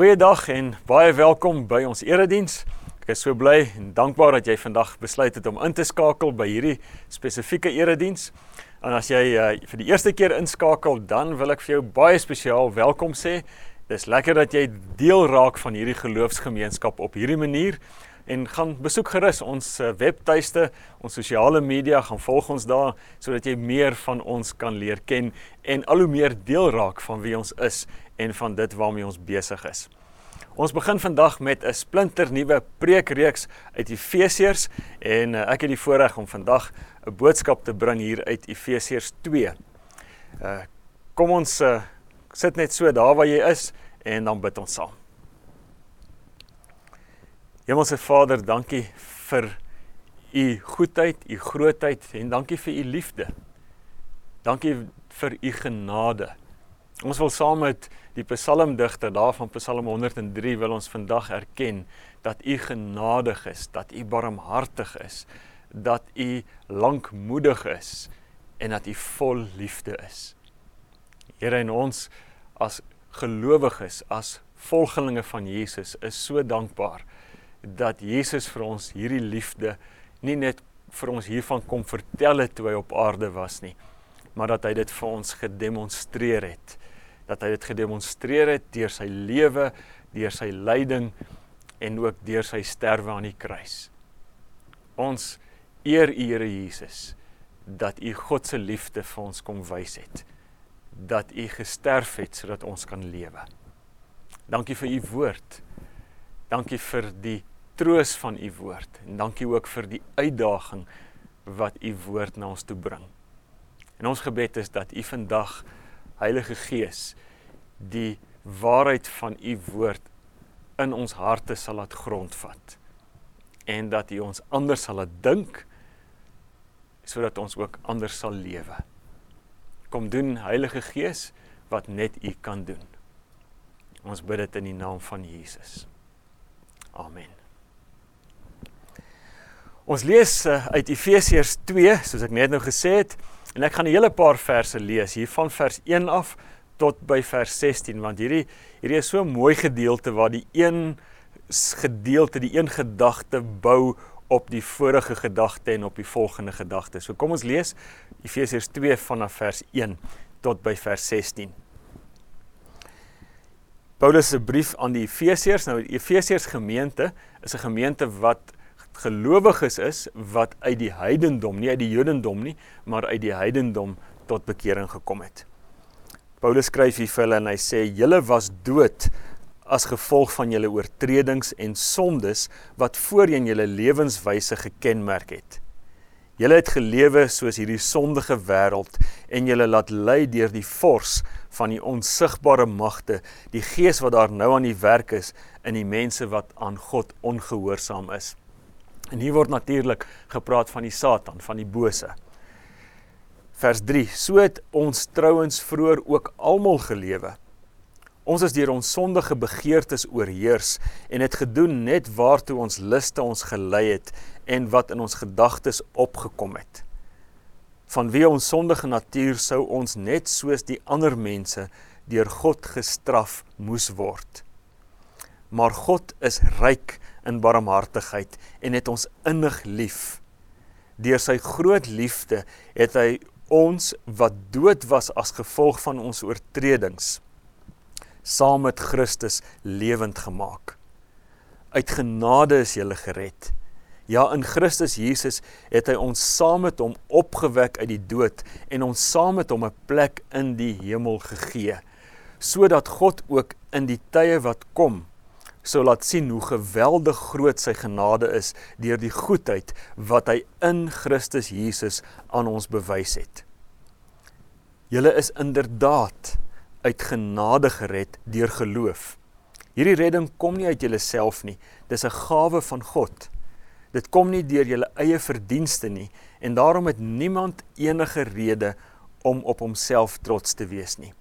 Goeiedag en baie welkom by ons erediens. Ek is so bly en dankbaar dat jy vandag besluit het om in te skakel by hierdie spesifieke erediens. En as jy uh, vir die eerste keer inskakel, dan wil ek vir jou baie spesiaal welkom sê. Dis lekker dat jy deel raak van hierdie geloofsgemeenskap op hierdie manier en gaan besoek gerus ons eh, webtuiste, ons sosiale media, gaan volg ons daar sodat jy meer van ons kan leer ken en al hoe meer deel raak van wie ons is en van dit waarmee ons besig is. Ons begin vandag met 'n splinter nuwe preekreeks uit Efesiërs en uh, ek het die voorreg om vandag 'n boodskap te bring hier uit Efesiërs 2. Uh kom ons uh, sit net so daar waar jy is en dan bid ons saam. Hemelse Vader, dankie vir u goedheid, u grootheid en dankie vir u liefde. Dankie vir u genade. Ons wil saam met die psalmdigter daar van Psalm 103 wil ons vandag erken dat u genadig is, dat u barmhartig is, dat u lankmoedig is en dat u vol liefde is. Here en ons as gelowiges, as volgelinge van Jesus is so dankbaar dat Jesus vir ons hierdie liefde nie net vir ons hiervan kom vertel het toe hy op aarde was nie, maar dat hy dit vir ons gedemonstreer het. Dat hy dit gedemonstreer het deur sy lewe, deur sy lyding en ook deur sy sterwe aan die kruis. Ons eer U Here Jesus dat U God se liefde vir ons kom wys het. Dat U gesterf het sodat ons kan lewe. Dankie vir U woord. Dankie vir die troos van u woord en dankie ook vir die uitdaging wat u woord na ons toe bring. En ons gebed is dat u vandag Heilige Gees die waarheid van u woord in ons harte sal laat grondvat en dat u ons anders sal laat dink sodat ons ook anders sal lewe. Kom doen Heilige Gees wat net u kan doen. Ons bid dit in die naam van Jesus. Amen. Ons lees uh, uit Efesiërs 2, soos ek net nou gesê het, en ek gaan 'n hele paar verse lees hier van vers 1 af tot by vers 16 want hierdie hierdie is so 'n mooi gedeelte waar die een gedeelte, die een gedagte bou op die vorige gedagte en op die volgende gedagte. So kom ons lees Efesiërs 2 vanaf vers 1 tot by vers 16. Paulus se brief aan die Efesiërs. Nou die Efesiërs gemeente is 'n gemeente wat gelowiges is wat uit die heidendom, nie uit die jodendom nie, maar uit die heidendom tot bekering gekom het. Paulus skryf hier vir hulle en hy sê julle was dood as gevolg van julle oortredings en sondes wat voorheen julle lewenswyse gekenmerk het. Julle het gelewe soos hierdie sondige wêreld en julle laat lei deur die vors van die onsigbare magte, die gees wat daar nou aan die werk is in die mense wat aan God ongehoorsaam is. En hier word natuurlik gepraat van die Satan, van die bose. Vers 3: So het ons trouens vroeër ook almal gelewe. Ons is deur ons sondige begeertes oorheers en het gedoen net waartoe ons liste ons gelei het en wat in ons gedagtes opgekom het. Van wie ons sondige natuur sou ons net soos die ander mense deur God gestraf moes word. Maar God is ryk in barmhartigheid en het ons innig lief. Deur sy groot liefde het hy ons wat dood was as gevolg van ons oortredings saam met Christus lewend gemaak. Uit genade is jy gered. Ja, in Christus Jesus het hy ons saam met hom opgewek uit die dood en ons saam met hom 'n plek in die hemel gegee, sodat God ook in die tye wat kom sou laat sien hoe geweldig groot sy genade is deur die goedheid wat hy in Christus Jesus aan ons bewys het. Julle is inderdaad uit genade gered deur geloof. Hierdie redding kom nie uit julleself nie, dis 'n gawe van God. Dit kom nie deur julle eie verdienste nie en daarom het niemand enige rede om op homself trots te wees nie.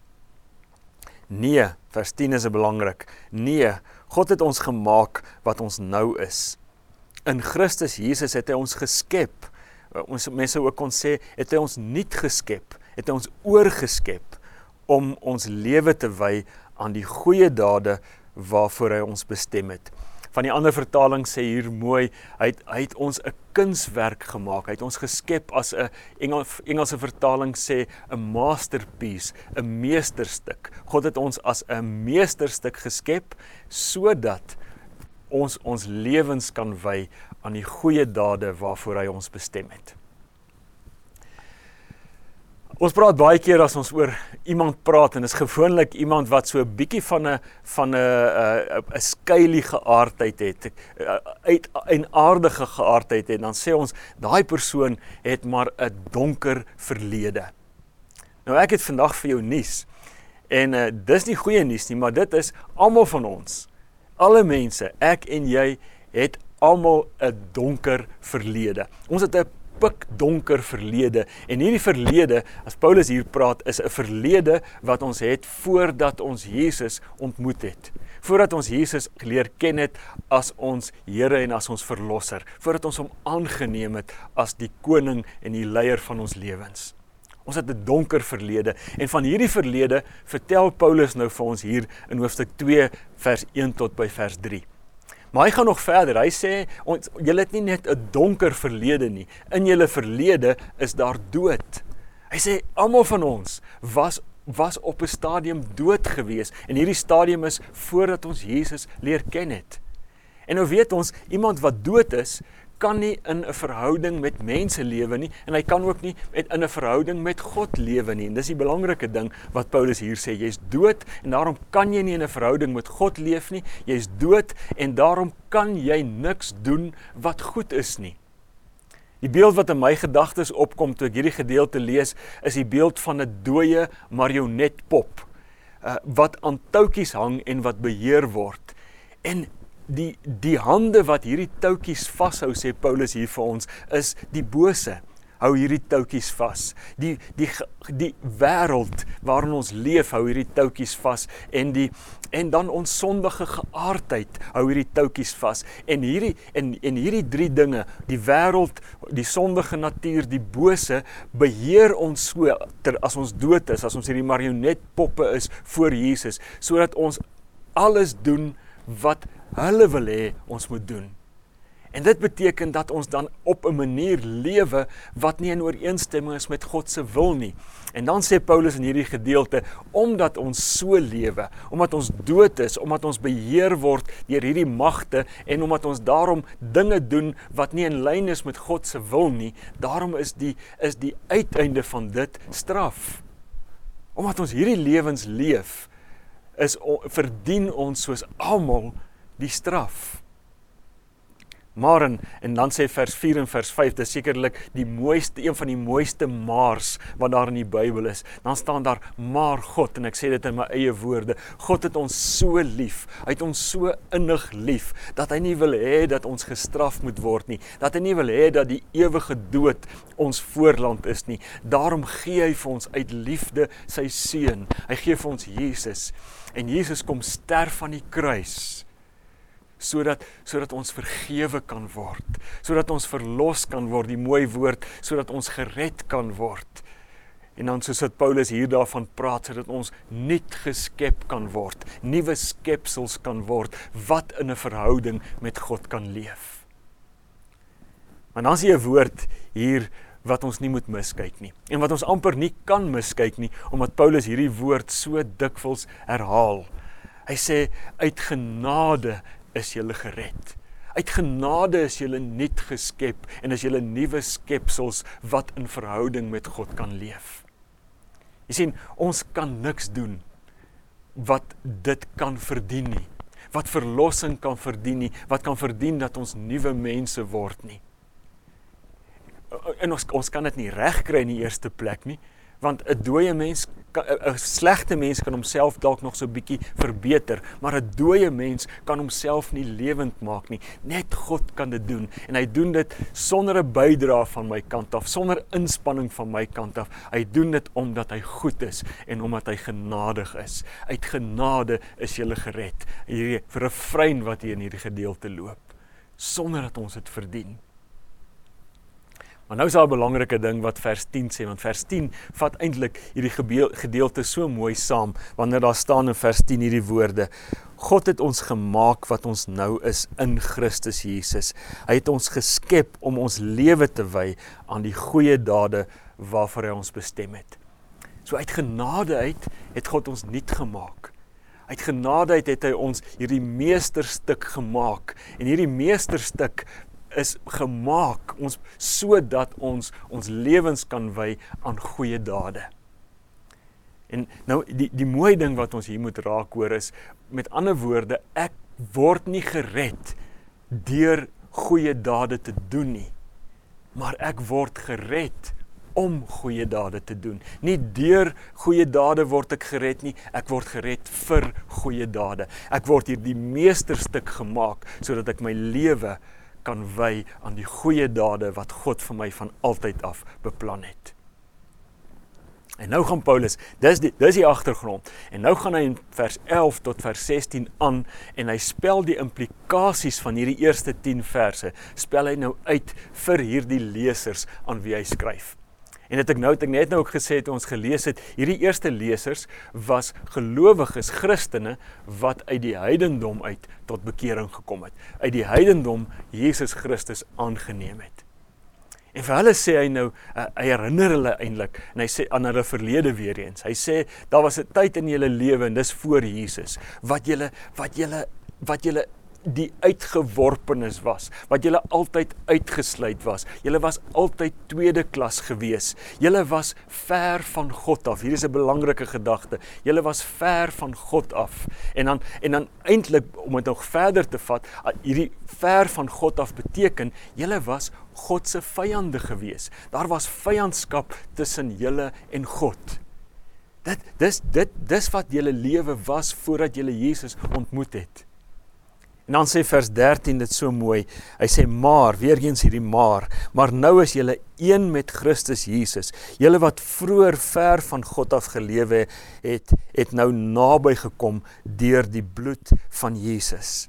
Nee, vers 10 is belangrik. Nee, God het ons gemaak wat ons nou is. In Christus Jesus het hy ons geskep. Uh, ons mense ook kon sê het hy ons nuut geskep, het hy ons oorgeskep om ons lewe te wy aan die goeie dade waarvoor hy ons bestem het. Van die ander vertaling sê hier mooi, hy het, hy het ons 'n kunswerk gemaak. Hy het ons geskep as 'n Engel, Engelse vertaling sê 'n masterpiece, 'n meesterstuk. God het ons as 'n meesterstuk geskep sodat ons ons lewens kan wy aan die goeie dade waarvoor hy ons bestem het. Ons praat baie keer as ons oor iemand praat en is gewoonlik iemand wat so 'n bietjie van 'n van 'n 'n 'n skeilige aardheid het, uit 'n aardige geaardheid het, dan sê ons daai persoon het maar 'n donker verlede. Nou ek het vandag vir jou nuus. En uh, dis nie goeie nuus nie, maar dit is almal van ons. Alle mense, ek en jy het almal 'n donker verlede. Ons het 'n pikdonker verlede. En hierdie verlede as Paulus hier praat is 'n verlede wat ons het voordat ons Jesus ontmoet het. Voordat ons Jesus geleer ken het as ons Here en as ons verlosser. Voordat ons hom aangeneem het as die koning en die leier van ons lewens. Ons het 'n donker verlede en van hierdie verlede vertel Paulus nou vir ons hier in hoofstuk 2 vers 1 tot by vers 3 Maar hy gaan nog verder. Hy sê ons julle het nie net 'n donker verlede nie. In julle verlede is daar dood. Hy sê almal van ons was was op 'n stadium dood gewees en hierdie stadium is voordat ons Jesus leer ken het. En nou weet ons iemand wat dood is, kan nie in 'n verhouding met mense lewe nie en hy kan ook nie met in 'n verhouding met God lewe nie. En dis die belangrike ding wat Paulus hier sê, jy's dood en daarom kan jy nie in 'n verhouding met God leef nie. Jy's dood en daarom kan jy niks doen wat goed is nie. Die beeld wat in my gedagtes opkom toe ek hierdie gedeelte lees, is die beeld van 'n dooie marionetpop uh, wat aan touwtjies hang en wat beheer word. En die die hande wat hierdie touwtjies vashou sê Paulus hier vir ons is die bose. Hou hierdie touwtjies vas. Die die die wêreld waarin ons leef hou hierdie touwtjies vas. En die en dan ons sondige geaardheid hou hierdie touwtjies vas. En hierdie en en hierdie drie dinge die wêreld die sondige natuur die bose beheer ons so ter as ons dood is as ons hierdie marionetpoppe is voor Jesus sodat ons alles doen wat hulle wil hê ons moet doen. En dit beteken dat ons dan op 'n manier lewe wat nie in ooreenstemming is met God se wil nie. En dan sê Paulus in hierdie gedeelte, omdat ons so lewe, omdat ons dood is, omdat ons beheer word deur hierdie magte en omdat ons daarom dinge doen wat nie in lyn is met God se wil nie, daarom is die is die uiteinde van dit straf. Omdat ons hierdie lewens leef, is verdien ons soos almal die straf. Maar en, en dan sê vers 4 en vers 5, dis sekerlik die mooiste een van die mooiste maars wat daar in die Bybel is. Dan staan daar maar God en ek sê dit in my eie woorde. God het ons so lief. Hy het ons so innig lief dat hy nie wil hê dat ons gestraf moet word nie. Dat hy nie wil hê dat die ewige dood ons voorland is nie. Daarom gee hy vir ons uit liefde sy seun. Hy gee vir ons Jesus. En Jesus kom sterf aan die kruis sodat sodat ons vergewe kan word, sodat ons verlos kan word, die mooi woord, sodat ons gered kan word. En dan soos dit Paulus hier daarvan praat sodat ons nuut geskep kan word, nuwe skepsels kan word wat in 'n verhouding met God kan leef. Maar dan is hier 'n woord hier wat ons nie moet miskyk nie en wat ons amper nie kan miskyk nie omdat Paulus hierdie woord so dikwels herhaal. Hy sê uit genade is jy gered. Uit genade is jy nuut geskep en is jy nuwe skepsels wat in verhouding met God kan leef. Jy sien, ons kan niks doen wat dit kan verdien nie. Wat verlossing kan verdien nie, wat kan verdien dat ons nuwe mense word nie. En ons ons kan dit nie regkry in die eerste plek nie, want 'n dooie mens 'n slegte mens kan homself dalk nog so bietjie verbeter, maar 'n dooie mens kan homself nie lewend maak nie. Net God kan dit doen en hy doen dit sonder 'n bydrae van my kant af, sonder inspanning van my kant af. Hy doen dit omdat hy goed is en omdat hy genadig is. Uit genade is jy gered. Hierdie refrein wat hier in hierdie gedeelte loop sonder dat ons dit verdien. Maar nou is daar 'n belangrike ding wat vers 10 sê, want vers 10 vat eintlik hierdie gedeelte so mooi saam wanneer daar staan in vers 10 hierdie woorde: God het ons gemaak wat ons nou is in Christus Jesus. Hy het ons geskep om ons lewe te wy aan die goeie dade waarvoor hy ons bestem het. So uit genade uit het God ons nuut gemaak. Uit genade uit het hy ons hierdie meesterstuk gemaak en hierdie meesterstuk is gemaak ons sodat ons ons lewens kan wy aan goeie dade. En nou die die mooi ding wat ons hier moet raak hoor is met ander woorde ek word nie gered deur goeie dade te doen nie. Maar ek word gered om goeie dade te doen. Nie deur goeie dade word ek gered nie, ek word gered vir goeie dade. Ek word hier die meesterstuk gemaak sodat ek my lewe kan wy aan die goeie dade wat God vir my van altyd af beplan het. En nou gaan Paulus, dis die dis die agtergrond. En nou gaan hy in vers 11 tot vers 16 aan en hy spel die implikasies van hierdie eerste 10 verse, spel hy nou uit vir hierdie lesers aan wie hy skryf. En dit ek nou het ek net nou ook gesê het ons gelees het, hierdie eerste lesers was gelowiges Christene wat uit die heidendom uit tot bekering gekom het. Uit die heidendom Jesus Christus aangeneem het. En vir hulle sê hy nou, uh, hy herinner hulle eintlik en hy sê aan hulle verlede weer eens. Hy sê daar was 'n tyd in julle lewe en dis voor Jesus wat julle wat julle wat julle die uitgeworpenes was, wat julle altyd uitgesluit was. Julle was altyd tweede klas gewees. Julle was ver van God af. Hier is 'n belangrike gedagte. Julle was ver van God af. En dan en dan eintlik om dit nog verder te vat, hierdie ver van God af beteken julle was God se vyande gewees. Daar was vyandskap tussen julle en God. Dit dis dit dis wat julle lewe was voordat julle Jesus ontmoet het. En dan sê vers 13 dit so mooi. Hy sê maar, weer eens hierdie maar, maar nou is julle een met Christus Jesus. Julle wat vroeër ver van God af gelewe het, het nou naby gekom deur die bloed van Jesus.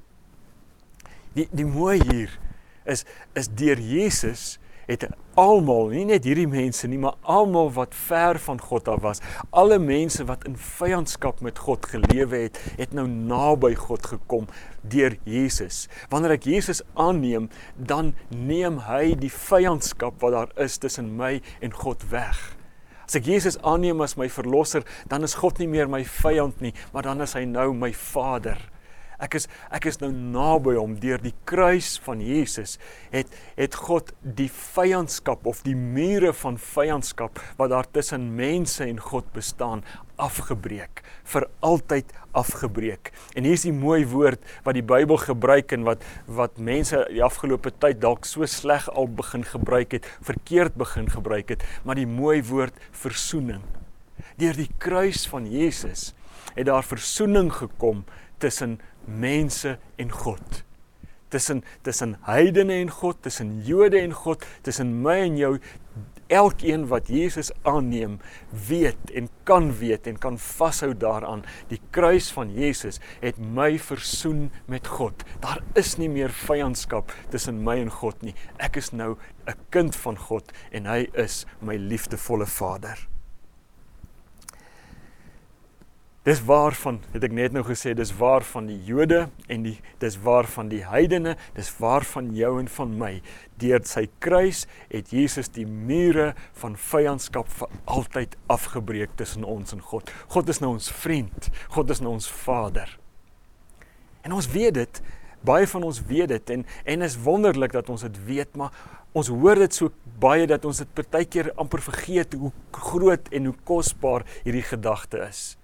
Die die mooi hier is is deur Jesus het almal, nie net hierdie mense nie, maar almal wat ver van God af was, alle mense wat in vyandskap met God gelewe het, het nou naby God gekom deur Jesus. Wanneer ek Jesus aanneem, dan neem hy die vyandskap wat daar is tussen my en God weg. As ek Jesus aanneem as my verlosser, dan is God nie meer my vyand nie, maar dan is hy nou my Vader. Ek is ek is nou naby hom deur die kruis van Jesus het het God die vyandskap of die mure van vyandskap wat daar tussen mense en God bestaan afgebreek vir altyd afgebreek. En hier's die mooi woord wat die Bybel gebruik en wat wat mense die afgelope tyd dalk so sleg al begin gebruik het, verkeerd begin gebruik het, maar die mooi woord versoening. Deur die kruis van Jesus het daar versoening gekom tussen mense en God. Tussen tussen heidene en God, tussen Jode en God, tussen my en jou elkeen wat Jesus aanneem, weet en kan weet en kan vashou daaraan. Die kruis van Jesus het my versoen met God. Daar is nie meer vyandskap tussen my en God nie. Ek is nou 'n kind van God en hy is my liefdevolle Vader. Dis waar van het ek net nou gesê dis waar van die Jode en die dis waar van die heidene dis waar van jou en van my deur sy kruis het Jesus die mure van vyandskap vir altyd afgebreek tussen ons en God. God is nou ons vriend. God is nou ons Vader. En ons weet dit, baie van ons weet dit en en is wonderlik dat ons dit weet, maar ons hoor dit so baie dat ons dit partykeer amper vergeet hoe groot en hoe kosbaar hierdie gedagte is.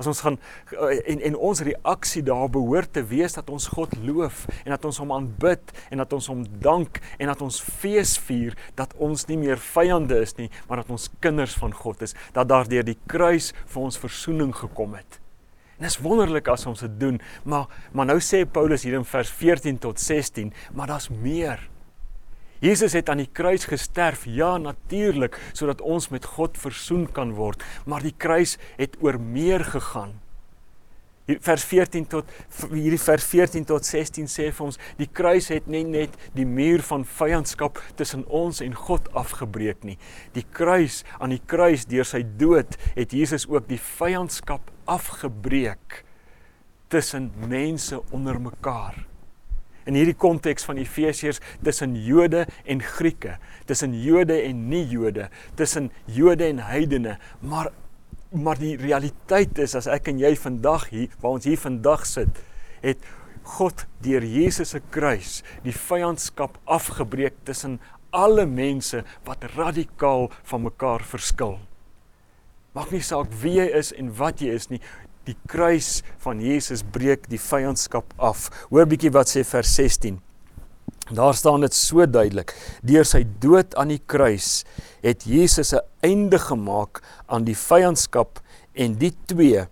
As ons gaan eh, en en ons reaksie daar behoort te wees dat ons God loof en dat ons hom aanbid en dat ons hom dank en dat ons fees vier dat ons nie meer vyande is nie, maar dat ons kinders van God is, dat daar deur die kruis vir ons verzoening gekom het. En dit is wonderlik as ons dit doen, maar maar nou sê Paulus hier in vers 14 tot 16, maar daar's meer. Jesus het aan die kruis gesterf, ja natuurlik, sodat ons met God versoen kan word, maar die kruis het oor meer gegaan. Hier vers 14 tot hierdie vers 14 tot 16 sê vir ons die kruis het nie net die muur van vyandskap tussen ons en God afgebreek nie. Die kruis aan die kruis deur sy dood het Jesus ook die vyandskap afgebreek tussen mense onder mekaar. In hierdie konteks van Efesiërs tussen Jode en Grieke, tussen Jode en nie-Jode, tussen Jode en heidene, maar maar die realiteit is as ek en jy vandag hier waar ons hier vandag sit, het God deur Jesus se kruis die vyandskap afgebreek tussen alle mense wat radikaal van mekaar verskil. Maak nie saak wie jy is en wat jy is nie, die kruis van Jesus breek die vyandskap af. Hoor bietjie wat sê vers 16. Daar staan dit so duidelik. Deur sy dood aan die kruis het Jesus 'n einde gemaak aan die vyandskap en die twee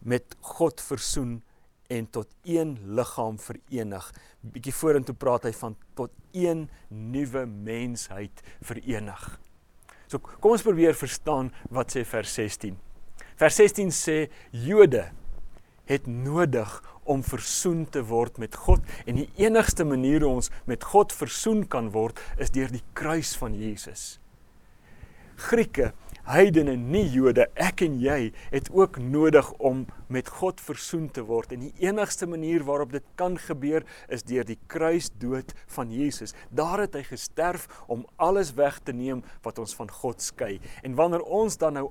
met God versoen en tot een liggaam verenig. Bietjie vorentoe praat hy van tot een nuwe mensheid verenig. So kom ons probeer verstaan wat sê vers 16. Vers 16 sê Jode het nodig om versoen te word met God en die enigste manier hoe ons met God versoen kan word is deur die kruis van Jesus. Grieke, heidene, nie Jode, ek en jy het ook nodig om met God versoen te word en die enigste manier waarop dit kan gebeur is deur die kruisdood van Jesus. Daar het hy gesterf om alles weg te neem wat ons van God skei. En wanneer ons dan nou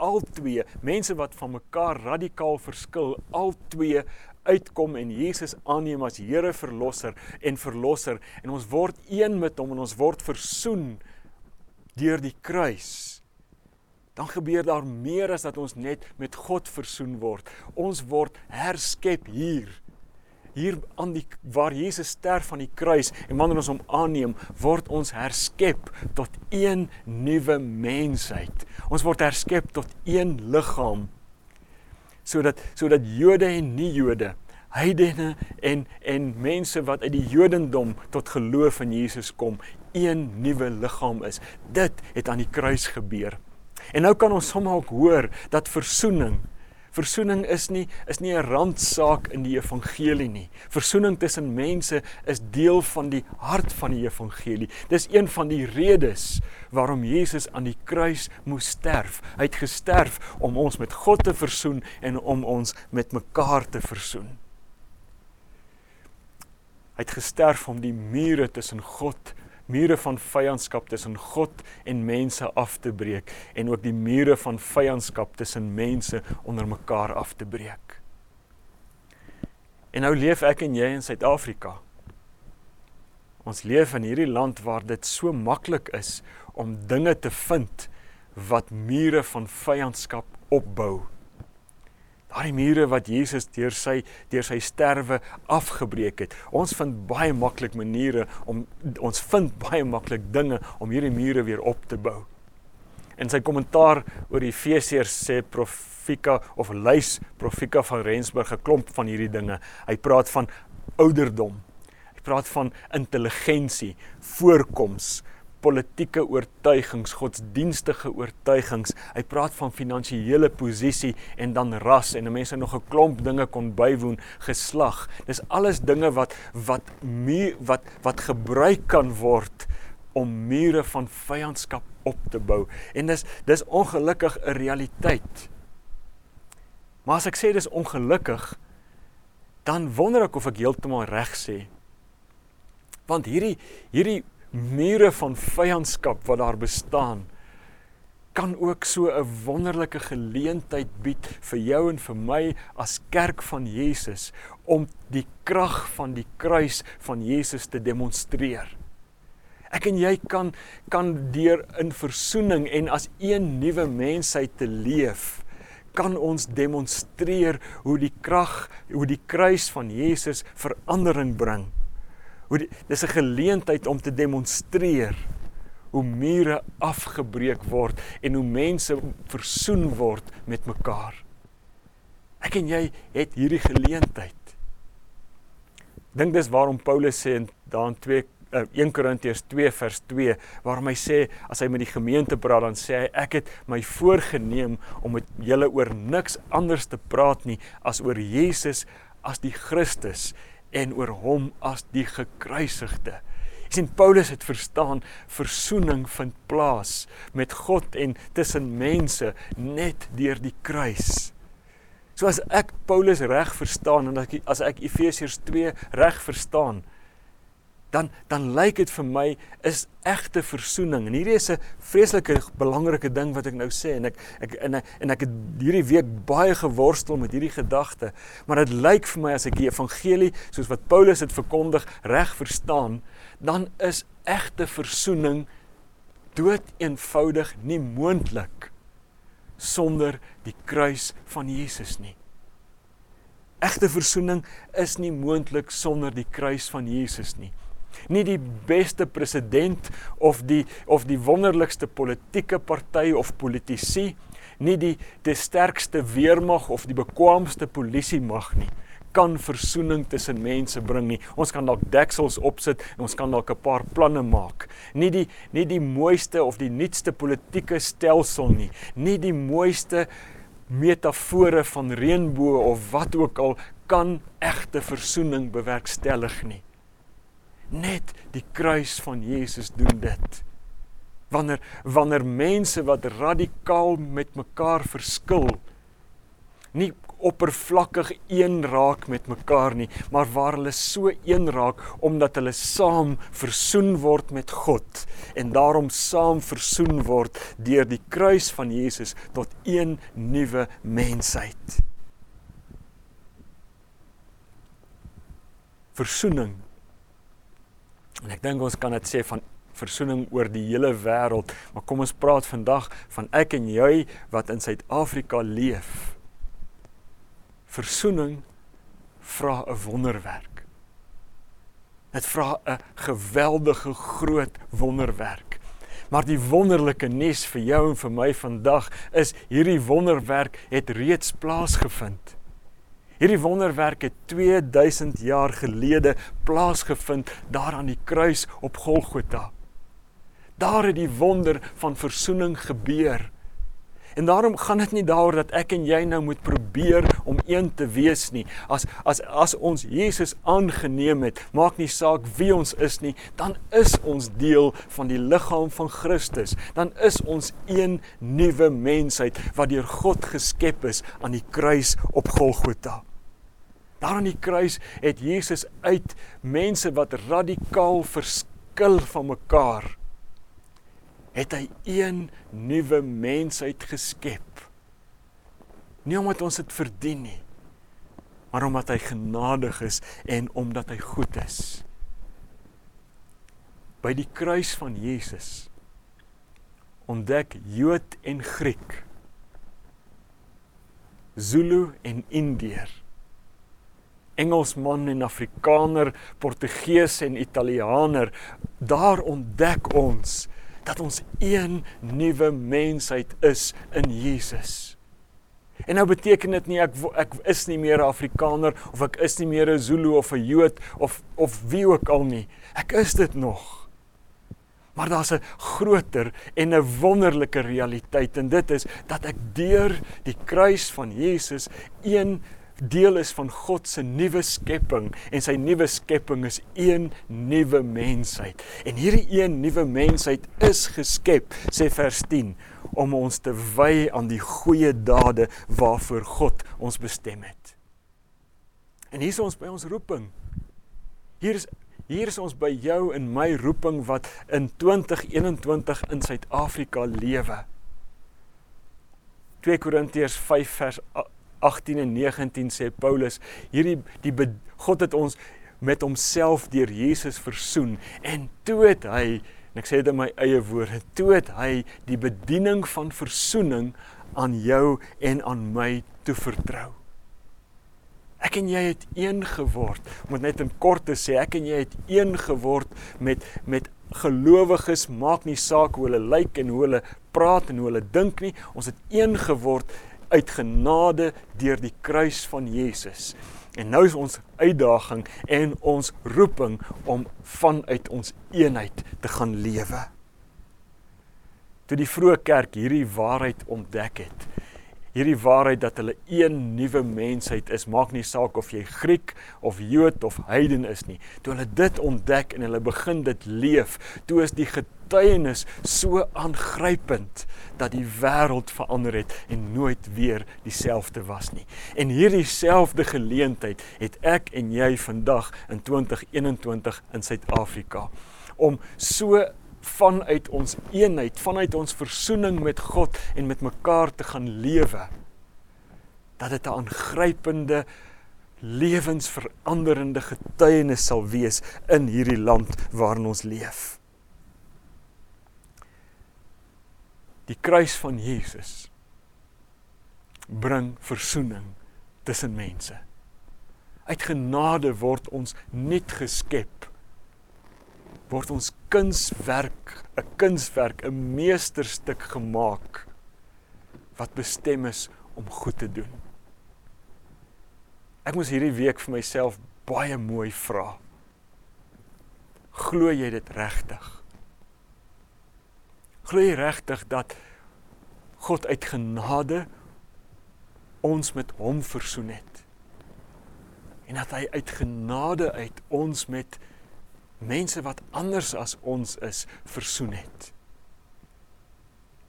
al twee mense wat van mekaar radikaal verskil, al twee uitkom en Jesus aanneem as Here verlosser en verlosser en ons word een met hom en ons word versoen deur die kruis. Dan gebeur daar meer as dat ons net met God versoen word. Ons word herskep hier hier aan die waar Jesus sterf aan die kruis en wanneer ons hom aanneem, word ons herskep tot een nuwe mensheid. Ons word herskep tot een liggaam. Sodat sodat Jode en nie-Jode, heidene en en mense wat uit die Jodendom tot geloof in Jesus kom, een nuwe liggaam is. Dit het aan die kruis gebeur. En nou kan ons sommer ook hoor dat verzoening Versoening is nie is nie 'n randsaak in die evangelie nie. Versoening tussen mense is deel van die hart van die evangelie. Dis een van die redes waarom Jesus aan die kruis moes sterf. Hy het gesterf om ons met God te versoen en om ons met mekaar te versoen. Hy het gesterf om die mure tussen God mure van vyandskap tussen God en mense af te breek en ook die mure van vyandskap tussen mense onder mekaar af te breek. En nou leef ek en jy in Suid-Afrika. Ons leef in hierdie land waar dit so maklik is om dinge te vind wat mure van vyandskap opbou daardie mure wat Jesus deur sy deur sy sterwe afgebreek het. Ons vind baie maklik maniere om ons vind baie maklik dinge om hierdie mure weer op te bou. In sy kommentaar oor Efesiërs sê Profika of lys Profika van Rensburg 'n klomp van hierdie dinge. Hy praat van ouderdom. Hy praat van intelligensie, voorkoms, politieke oortuigings, godsdienstige oortuigings. Hy praat van finansiële posisie en dan ras en mense nog 'n klomp dinge kon bywoon, geslag. Dis alles dinge wat wat muur, wat wat gebruik kan word om mure van vyandskap op te bou. En dis dis ongelukkig 'n realiteit. Maar as ek sê dis ongelukkig, dan wonder ek of ek heeltemal reg sê. Want hierdie hierdie mure van vyandskap wat daar bestaan kan ook so 'n wonderlike geleentheid bied vir jou en vir my as kerk van Jesus om die krag van die kruis van Jesus te demonstreer. Ek en jy kan kan deur in verzoening en as een nuwe mensheid te leef kan ons demonstreer hoe die krag hoe die kruis van Jesus verandering bring hoe die, dis 'n geleentheid om te demonstreer hoe mure afgebreek word en hoe mense versoen word met mekaar. Ek en jy het hierdie geleentheid. Dink dis waarom Paulus sê in daan 2 uh, 1 Korintiërs 2 vers 2 waarom hy sê as hy met die gemeente praat dan sê hy ek het my voorgenem om met julle oor niks anders te praat nie as oor Jesus as die Christus en oor hom as die gekruisigde. Sien Paulus het verstaan versoening vind plaas met God en tussen mense net deur die kruis. So as ek Paulus reg verstaan en as ek as ek Efesiërs 2 reg verstaan, dan dan lyk dit vir my is egte versoening. En hierdie is 'n vreeslike belangrike ding wat ek nou sê en ek ek en ek, en ek het hierdie week baie geworstel met hierdie gedagte, maar dit lyk vir my as ek die evangelie soos wat Paulus dit verkondig reg verstaan, dan is egte versoening dood eenvoudig nie moontlik sonder die kruis van Jesus nie. Egte versoening is nie moontlik sonder die kruis van Jesus nie nie die beste president of die of die wonderlikste politieke party of politici, nie die die sterkste weermag of die bekwaamste polisie mag nie kan versoening tussen mense bring nie. Ons kan dalk deksels opsit en ons kan dalk 'n paar planne maak. Nie die nie die mooiste of die nuutste politieke stelsel nie. Nie die mooiste metafore van reënboë of wat ook al kan egte versoening bewerkstellig nie. Net die kruis van Jesus doen dit. Wanneer wanneer mense wat radikaal met mekaar verskil nie oppervlakkig een raak met mekaar nie, maar waar hulle so een raak omdat hulle saam versoen word met God en daarom saam versoen word deur die kruis van Jesus tot een nuwe mensheid. Versoening En ek dink ons kan dit sê van versoening oor die hele wêreld, maar kom ons praat vandag van ek en jy wat in Suid-Afrika leef. Versoening vra 'n wonderwerk. Dit vra 'n geweldige groot wonderwerk. Maar die wonderlike nuus vir jou en vir my vandag is hierdie wonderwerk het reeds plaasgevind. Hierdie wonderwerk het 2000 jaar gelede plaasgevind daar aan die kruis op Golgotha. Daar het die wonder van verzoening gebeur. En daarom gaan dit nie daaroor dat ek en jy nou moet probeer om een te wees nie. As as as ons Jesus aangeneem het, maak nie saak wie ons is nie, dan is ons deel van die liggaam van Christus. Dan is ons een nuwe mensheid wat deur God geskep is aan die kruis op Golgotha. Daar aan die kruis het Jesus uit mense wat radikaal verskil van mekaar het hy een nuwe mensheid geskep. Nie omdat ons dit verdien nie, maar omdat hy genadig is en omdat hy goed is. By die kruis van Jesus ontdek Jood en Griek Zulu en Indiër Engelsman en Afrikaner, Portugees en Italianer, daar ontdek ons dat ons een nuwe mensheid is in Jesus. En nou beteken dit nie ek ek is nie meer 'n Afrikaner of ek is nie meer 'n Zulu of 'n Jood of of wie ook al nie. Ek is dit nog. Maar daar's 'n groter en 'n wonderlike realiteit en dit is dat ek deur die kruis van Jesus een deel is van God se nuwe skepping en sy nuwe skepping is een nuwe mensheid. En hierdie een nuwe mensheid is geskep, sê vers 10, om ons te wy aan die goeie dade waarvoor God ons bestem het. En hier is ons by ons roeping. Hier is hier is ons by jou en my roeping wat in 2021 in Suid-Afrika lewe. 2 Korintiërs 5 vers 18 en 19 sê Paulus, hierdie die God het ons met homself deur Jesus versoen en toe het hy en ek sê dit in my eie woorde, toe het hy die bediening van versoening aan jou en aan my toe vertrou. Ek en jy het een geword. Moet net in kort te sê, ek en jy het een geword met met gelowiges, maak nie saak hoe hulle lyk en hoe hulle praat en hoe hulle dink nie. Ons het een geword uit genade deur die kruis van Jesus. En nou is ons uitdaging en ons roeping om vanuit ons eenheid te gaan lewe. Toe die vroeë kerk hierdie waarheid ontdek het, hierdie waarheid dat hulle een nuwe mensheid is, maak nie saak of jy Griek of Jood of heiden is nie. Toe hulle dit ontdek en hulle begin dit leef, toe is die getuienis so aangrypend dat die wêreld verander het en nooit weer dieselfde was nie. En hierdie selfde geleentheid het ek en jy vandag in 2021 in Suid-Afrika om so vanuit ons eenheid, vanuit ons versoening met God en met mekaar te gaan lewe. Dat dit 'n aangrypende lewensveranderende getuienis sal wees in hierdie land waarin ons leef. Die kruis van Jesus bring versoening tussen mense. Uit genade word ons nuut geskep word ons kunswerk, 'n kunswerk, 'n meesterstuk gemaak wat bestem is om goed te doen. Ek moes hierdie week vir myself baie mooi vra. Glo jy dit regtig? Glo jy regtig dat God uit genade ons met hom versoen het? En dat hy uit genade uit ons met mense wat anders as ons is versoen het.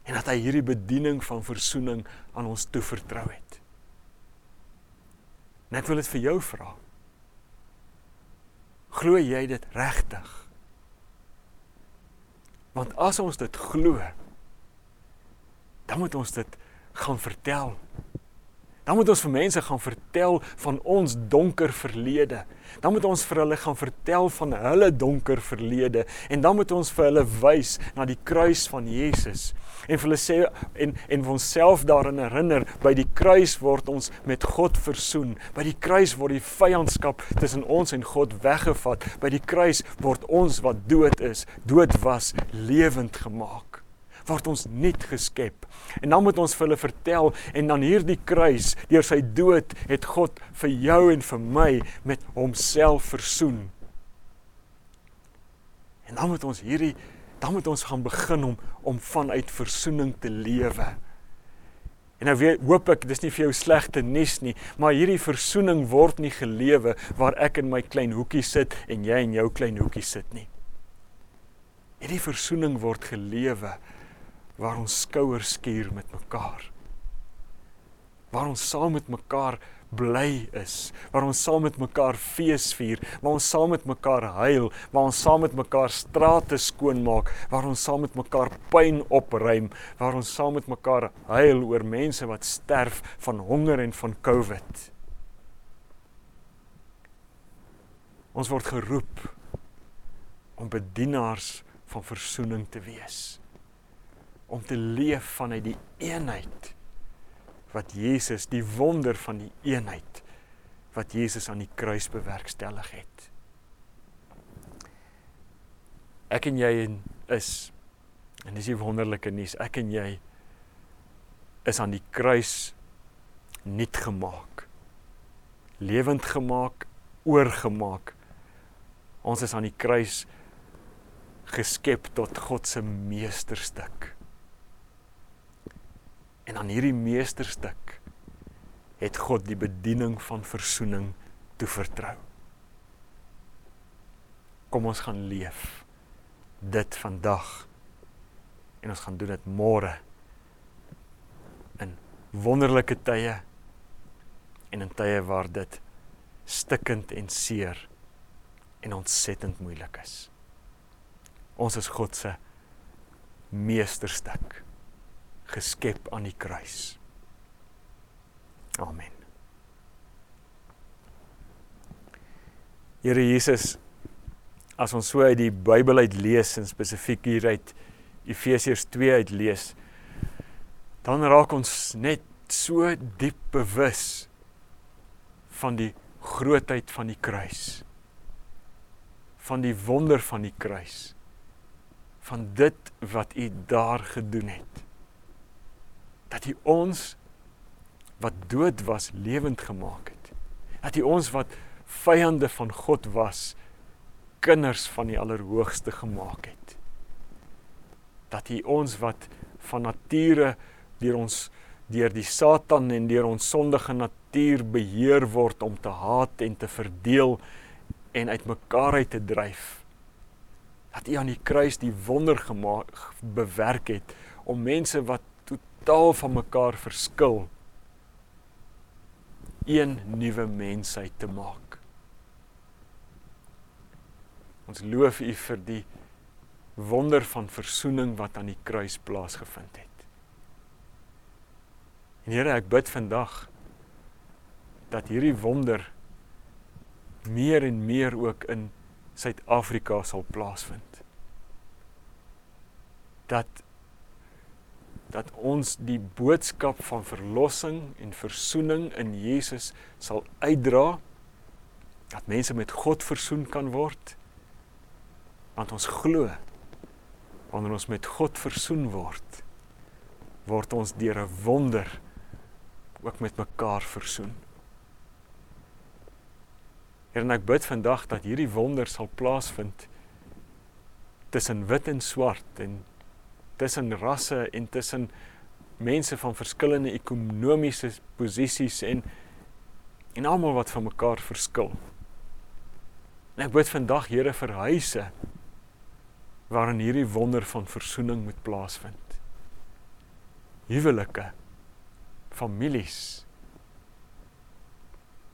En dat hy hierdie bediening van versoening aan ons toevertrou het. En ek wil dit vir jou vra. Glo jy dit regtig? Want as ons dit glo, dan moet ons dit gaan vertel Dan moet ons vir mense gaan vertel van ons donker verlede. Dan moet ons vir hulle gaan vertel van hulle donker verlede en dan moet ons vir hulle wys na die kruis van Jesus. En vir hulle sê en en vir onsself daarin herinner, by die kruis word ons met God versoen. By die kruis word die vyandskap tussen ons en God weggevat. By die kruis word ons wat dood is, dood was, lewend gemaak word ons nuut geskep. En dan moet ons vir hulle vertel en dan hierdie kruis, deur sy dood het God vir jou en vir my met homself versoen. En dan moet ons hierdie dan moet ons gaan begin om om vanuit versoening te lewe. En nou weet hoop ek dis nie vir jou slegte nuus nie, maar hierdie versoening word nie gelewe waar ek in my klein hoekie sit en jy in jou klein hoekie sit nie. Hierdie versoening word gelewe waar ons skouers skuur met mekaar. Waar ons saam met mekaar bly is, waar ons saam met mekaar fees vier, waar ons saam met mekaar huil, waar ons saam met mekaar strate skoonmaak, waar ons saam met mekaar pyn opruim, waar ons saam met mekaar huil oor mense wat sterf van honger en van COVID. Ons word geroep om bedienaars van verzoening te wees om te leef vanuit die eenheid wat Jesus die wonder van die eenheid wat Jesus aan die kruis bewerkstellig het. Ek en jy is en dis die wonderlike nuus, ek en jy is aan die kruis nuut gemaak. Lewend gemaak, oorgemaak. Ons is aan die kruis geskep tot God se meesterstuk. En aan hierdie meesterstuk het God die bediening van verzoening toevertrou. Kom ons gaan leef dit vandag en ons gaan doen dit môre in wonderlike tye en in tye waar dit stikkend en seer en ontsettend moeilik is. Ons is God se meesterstuk geskep aan die kruis. Amen. Here Jesus, as ons so uit die Bybel uit lees en spesifiek hier uit Efesiërs 2 uit lees, dan raak ons net so diep bewus van die grootheid van die kruis. Van die wonder van die kruis. Van dit wat U daar gedoen het dat hy ons wat dood was lewend gemaak het Dat U ons wat vyande van God was, kinders van die Allerhoogste gemaak het. Dat U ons wat van nature deur ons deur die Satan en deur ons sondige natuur beheer word om te haat en te verdeel en uitmekaar uit te dryf. Dat U aan die kruis die wonder gemaak bewerk het om mense wat totaal van mekaar verskil een nuwe mensheid te maak. Ons loof U vir die wonder van verzoening wat aan die kruis plaasgevind het. En Here, ek bid vandag dat hierdie wonder meer en meer ook in Suid-Afrika sal plaasvind. Dat dat ons die boodskap van verlossing en versoening in Jesus sal uitdra dat mense met God versoen kan word want ons glo wanneer ons met God versoen word word ons deur 'n wonder ook met mekaar versoen. Here, en ek bid vandag dat hierdie wonder sal plaasvind tussen wit en swart en tussen rasse en tussen mense van verskillende ekonomiese posisies en en almal wat van mekaar verskil. En ek bid vandag Here vir huise waarin hierdie wonder van versoening moet plaasvind. Huwelike families.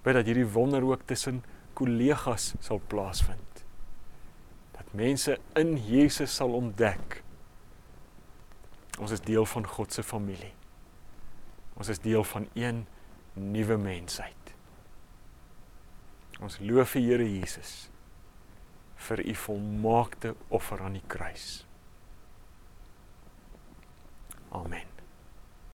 Bid dat hierdie wonder ook tussen kollegas sal plaasvind. Dat mense in Jesus sal ontdek ons is deel van God se familie. Ons is deel van een nuwe mensheid. Ons loof die Here Jesus vir u volmaakte offer aan die kruis. Amen.